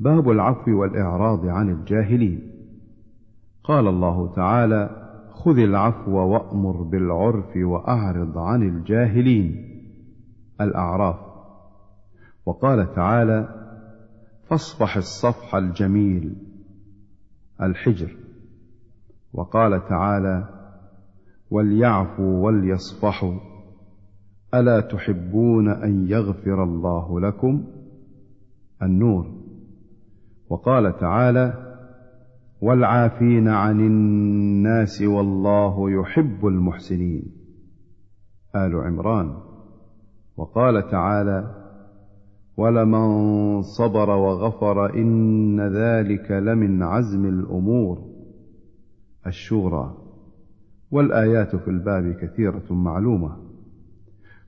باب العفو والإعراض عن الجاهلين. قال الله تعالى خذ العفو وأمر بالعرف وأعرض عن الجاهلين. الأعراف. وقال تعالى فاصفح الصفح الجميل الحجر. وقال تعالى وليعفوا وليصفحوا ألا تحبون أن يغفر الله لكم؟ النور. وقال تعالى والعافين عن الناس والله يحب المحسنين. آل عمران. وقال تعالى ولمن صبر وغفر إن ذلك لمن عزم الأمور. الشورى. والآيات في الباب كثيرة معلومة.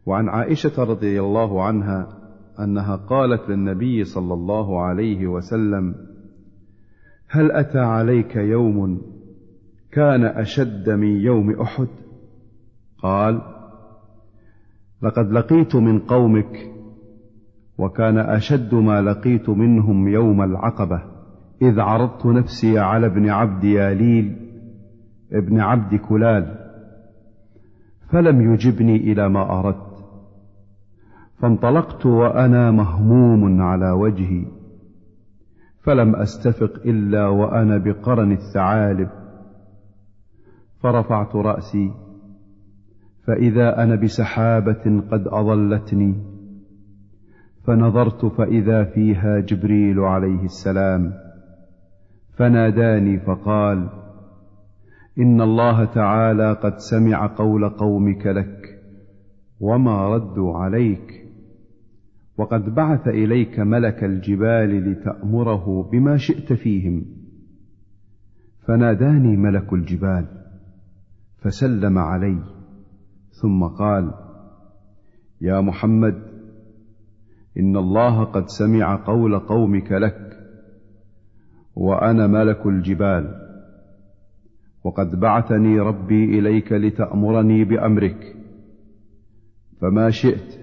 وعن عائشة رضي الله عنها أنها قالت للنبي صلى الله عليه وسلم هل أتى عليك يوم كان أشد من يوم احد قال لقد لقيت من قومك وكان أشد ما لقيت منهم يوم العقبة إذ عرضت نفسي على ابن عبد ياليل ابن عبد كلال فلم يجبني إلى ما أردت. فانطلقت وأنا مهموم على وجهي فلم أستفق إلا وأنا بقرن الثعالب. فرفعت رأسي فإذا أنا بسحابة قد أظلتني. فنظرت فإذا فيها جبريل عليه السلام فناداني فقال إن الله تعالى قد سمع قول قومك لك وما ردوا عليك. وقد بعث إليك ملك الجبال لتأمره بما شئت فيهم. فناداني ملك الجبال فسلم علي ثم قال يا محمد إن الله قد سمع قول قومك لك وأنا ملك الجبال وقد بعثني ربي إليك لتأمرني بأمرك فما شئت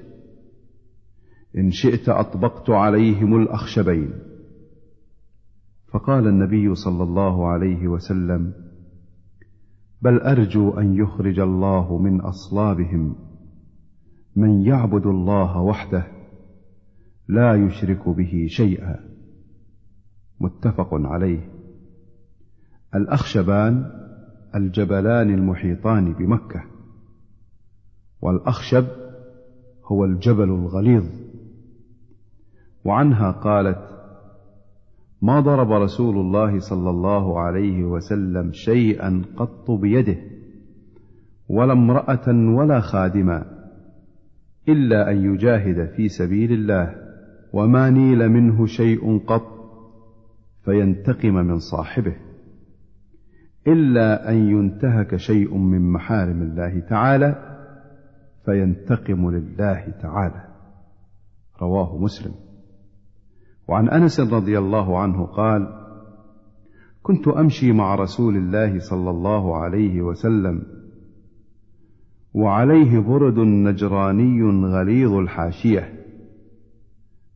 إن شئت أطبقت عليهم الأخشبين. فقال النبي صلى الله عليه وسلم بل أرجو أن يخرج الله من أصلابهم. من يعبد الله وحده لا يشرك به شيئا. متفق عليه. الأخشبان الجبلان المحيطان بمكة والأخشب هو الجبل الغليظ. وعنها قالت ما ضرب رسول الله صلى الله عليه وسلم شيئا قط بيده ولا امرأة ولا خادما إلا أن يجاهد في سبيل الله وما نيل منه شيء قط فينتقم من صاحبه إلا أن ينتهك شيء من محارم الله تعالى فينتقم لله تعالى. رواه مسلم. وعن أنس رضي الله عنه قال كنت أمشي مع رسول الله صلى الله عليه وسلم وعليه برد نجراني غليظ الحاشية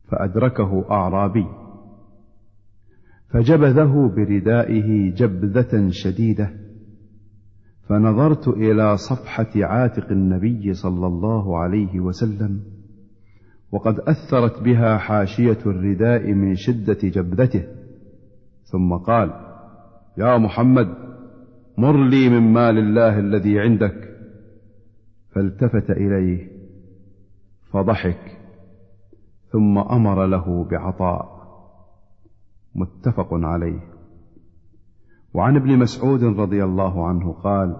فأدركه أعرابي فجبذه بردائه جبذة شديدة فنظرت إلى صفحة عاتق النبي صلى الله عليه وسلم وقد أثرت بها حاشية الرداء من شدة جبذته ثم قال يا محمد مر لي من مال الله الذي عندك. فالتفت إليه فضحك ثم أمر له بعطاء. متفق عليه. وعن ابن مسعود رضي الله عنه قال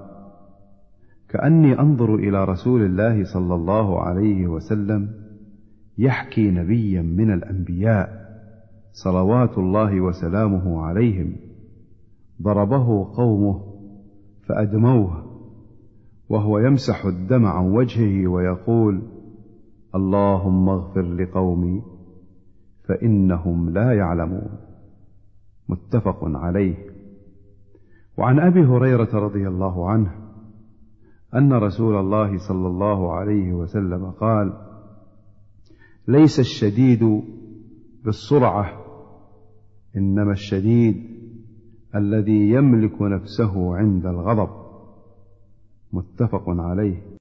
كأني أنظر إلى رسول الله صلى الله عليه وسلم يحكي نبيا من الأنبياء صلوات الله وسلامه عليهم. ضربه قومه فأدموه وهو يمسح الدم عن وجهه ويقول اللهم اغفر لقومي فإنهم لا يعلمون. متفق عليه. وعن أبي هريرة رضي الله عنه أن رسول الله صلى الله عليه وسلم قال ليس الشديد بالسرعة إنما الشديد الذي يملك نفسه عند الغضب. متفق عليه.